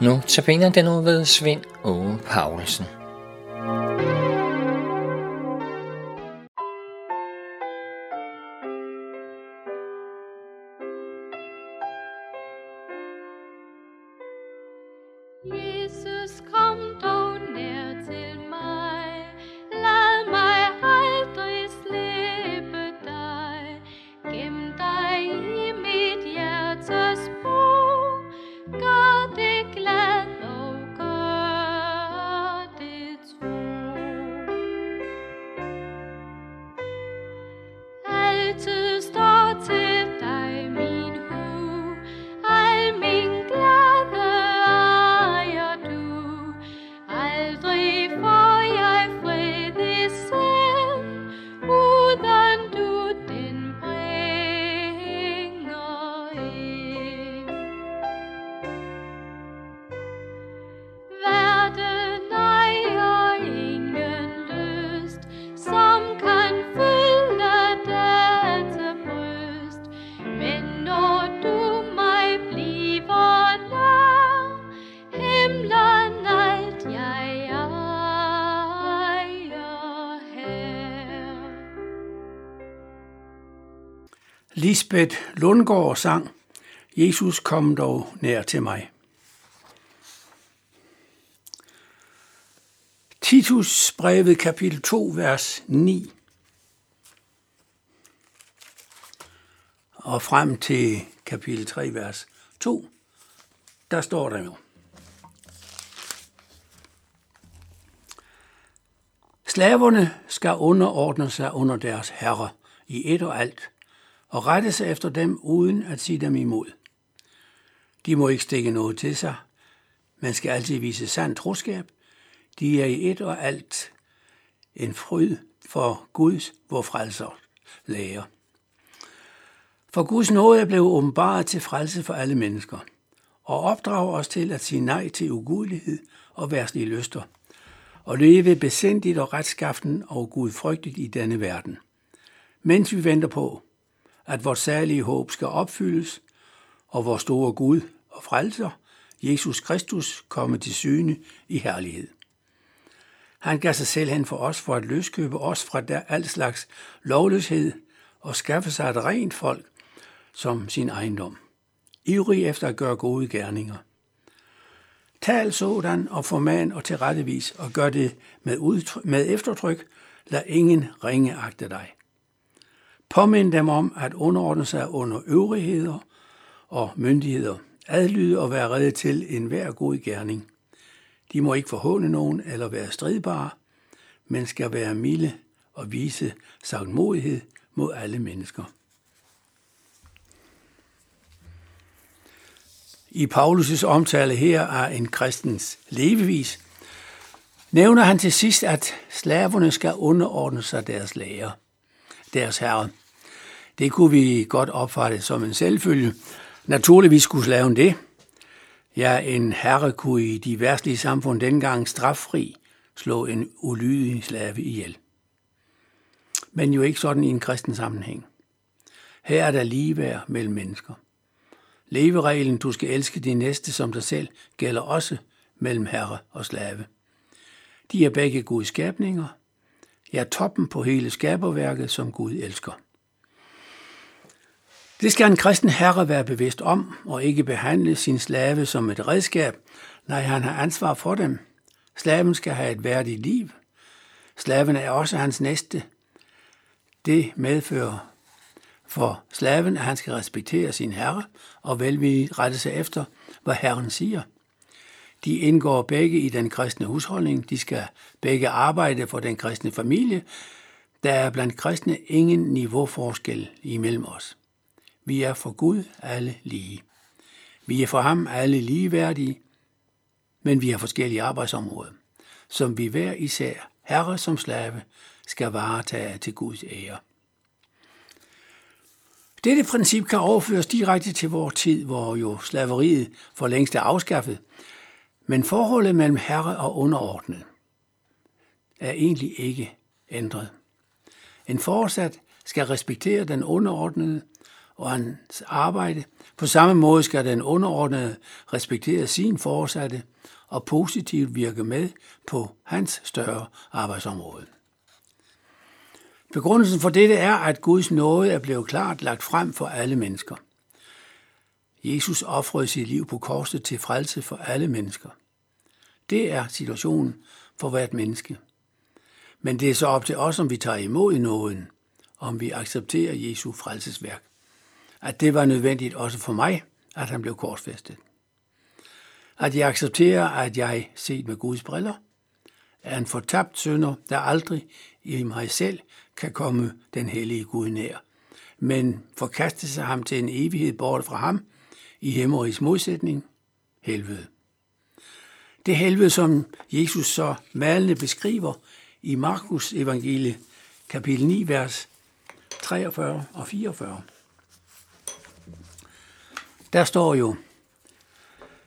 Nu tabiner den ud ved Svend Åge Paulsen. Lisbeth Lundgaard sang, Jesus kom dog nær til mig. Titus brevet kapitel 2, vers 9. Og frem til kapitel 3, vers 2, der står der jo. Slaverne skal underordne sig under deres herre i et og alt, og rette sig efter dem uden at sige dem imod. De må ikke stikke noget til sig. Man skal altid vise sand troskab. De er i et og alt en fryd for Guds, vor frelser, lærer. For Guds nåde blev blevet åbenbaret til frelse for alle mennesker, og opdrager os til at sige nej til ugudelighed og værtslige lyster, og leve besindigt og retskaften og gudfrygtigt i denne verden, mens vi venter på, at vores særlige håb skal opfyldes, og vores store Gud og frelser, Jesus Kristus, komme til syne i herlighed. Han gav sig selv hen for os for at løskøbe os fra der al slags lovløshed og skaffe sig et rent folk som sin ejendom. Ivrig efter at gøre gode gerninger. Tal sådan og forman og tilrettevis og gør det med, udtryk, med eftertryk. Lad ingen ringe agte dig. Påmind dem om at underordne sig under øvrigheder og myndigheder, adlyde og være redde til enhver god gerning. De må ikke forhåne nogen eller være stridbare, men skal være milde og vise sagtmodighed mod alle mennesker. I Paulus' omtale her af en kristens levevis, nævner han til sidst, at slaverne skal underordne sig deres lærer, deres herre. Det kunne vi godt opfatte som en selvfølge. Naturligvis skulle slaven det. Ja, en herre kunne i de værstlige samfund dengang straffri slå en ulydig slave ihjel. Men jo ikke sådan i en kristen sammenhæng. Her er der ligeværd mellem mennesker. Levereglen, du skal elske din næste som dig selv, gælder også mellem herre og slave. De er begge Guds skabninger. Ja, toppen på hele skaberværket, som Gud elsker. Det skal en kristen herre være bevidst om, og ikke behandle sin slave som et redskab. Nej, han har ansvar for dem. Slaven skal have et værdigt liv. Slaven er også hans næste. Det medfører for slaven, at han skal respektere sin herre og velvilligt rette sig efter, hvad herren siger. De indgår begge i den kristne husholdning. De skal begge arbejde for den kristne familie. Der er blandt kristne ingen niveauforskel imellem os. Vi er for Gud alle lige. Vi er for ham alle ligeværdige, men vi har forskellige arbejdsområder, som vi hver især, herre som slave, skal varetage til Guds ære. Dette princip kan overføres direkte til vores tid, hvor jo slaveriet for længst er afskaffet, men forholdet mellem herre og underordnet er egentlig ikke ændret. En fortsat skal respektere den underordnede og hans arbejde. På samme måde skal den underordnede respektere sin forsatte og positivt virke med på hans større arbejdsområde. Begrundelsen for dette er, at Guds nåde er blevet klart lagt frem for alle mennesker. Jesus offrede sit liv på korset til frelse for alle mennesker. Det er situationen for hvert menneske. Men det er så op til os, om vi tager imod nåden, om vi accepterer Jesu frelsesværk. At det var nødvendigt også for mig, at han blev korsfæstet. At jeg accepterer, at jeg, set med Guds briller, er en fortabt sønder, der aldrig i mig selv kan komme den hellige Gud nær, men forkaste sig ham til en evighed bort fra ham, i hemmerigs modsætning, helvede. Det helvede, som Jesus så malende beskriver i Markus evangelie, kapitel 9, vers 43 og 44. Der står jo,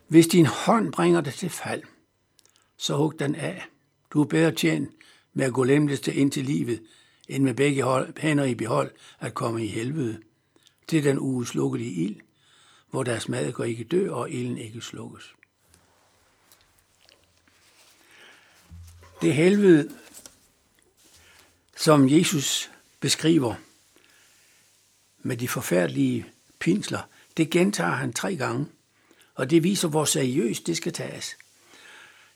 hvis din hånd bringer dig til fald, så hug den af. Du er bedre tjent med at gå lemlæste ind til livet, end med begge hænder i behold at komme i helvede. Til den uudslukkelige ild, hvor deres mad går ikke dø, og ilden ikke slukkes. Det helvede, som Jesus beskriver med de forfærdelige pinsler, det gentager han tre gange, og det viser, hvor seriøst det skal tages.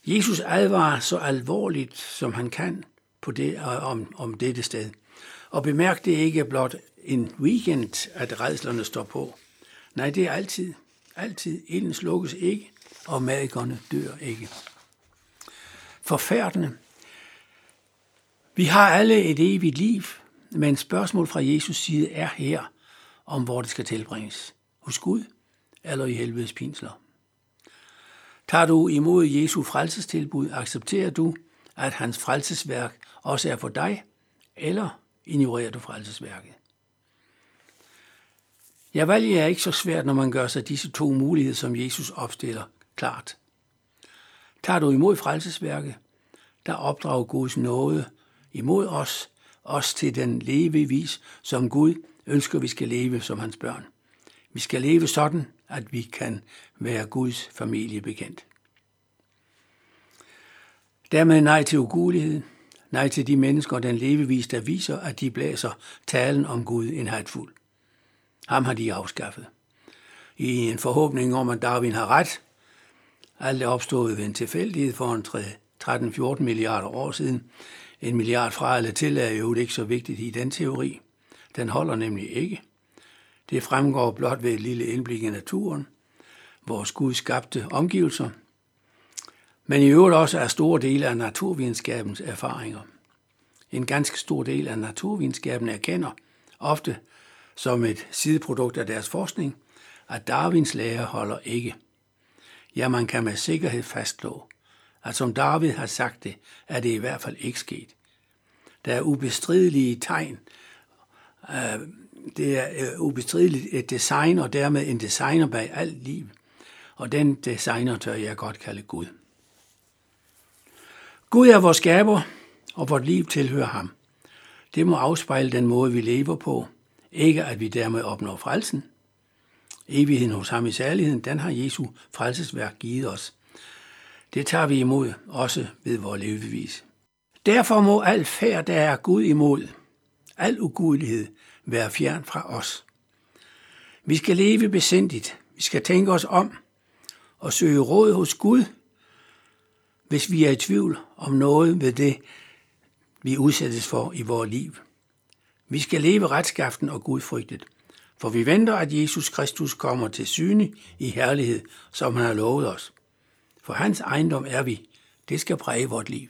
Jesus advarer så alvorligt, som han kan på det, øh, om, om dette sted. Og bemærk det ikke blot en weekend, at redslerne står på. Nej, det er altid. Altid. Ilden slukkes ikke, og magikerne dør ikke. Forfærdende. Vi har alle et evigt liv, men spørgsmål fra Jesus side er her, om hvor det skal tilbringes. Hos Gud eller i helvedes pinsler. Tager du imod Jesu frelsestilbud, accepterer du, at hans frelsesværk også er for dig, eller ignorerer du frelsesværket? Ja, valget er ikke så svært, når man gør sig disse to muligheder, som Jesus opstiller, klart. Tager du imod frelsesværket, der opdrager Guds nåde imod os, os til den levevis, som Gud ønsker, vi skal leve som hans børn. Vi skal leve sådan, at vi kan være Guds familie bekendt. Dermed nej til ugulighed, nej til de mennesker og den levevis, der viser, at de blæser talen om Gud en hatfuld. Ham har de afskaffet. I en forhåbning om, at Darwin har ret. Alt er opstået ved en tilfældighed for en 13-14 milliarder år siden. En milliard fra eller til er jo ikke så vigtigt i den teori. Den holder nemlig ikke. Det fremgår blot ved et lille indblik i naturen, vores Gud skabte omgivelser, men i øvrigt også er store dele af naturvidenskabens erfaringer. En ganske stor del af naturvidenskaben erkender, ofte som et sideprodukt af deres forskning, at Darwins lære holder ikke. Ja, man kan med sikkerhed fastslå, at som Darwin har sagt det, er det i hvert fald ikke sket. Der er ubestridelige tegn. Øh, det er øh, ubestrideligt et design, og dermed en designer bag alt liv. Og den designer tør jeg godt kalde Gud. Gud er vores skaber, og vort liv tilhører ham. Det må afspejle den måde, vi lever på, ikke at vi dermed opnår frelsen. Evigheden hos ham i særligheden, den har Jesu frelsesværk givet os. Det tager vi imod, også ved vores levevis. Derfor må al færd, der er Gud imod, al ugudelighed, være fjern fra os. Vi skal leve besindigt. Vi skal tænke os om og søge råd hos Gud, hvis vi er i tvivl om noget ved det, vi udsættes for i vores liv. Vi skal leve retskaften og gudfrygtet, for vi venter, at Jesus Kristus kommer til syne i herlighed, som han har lovet os. For hans ejendom er vi. Det skal præge vort liv.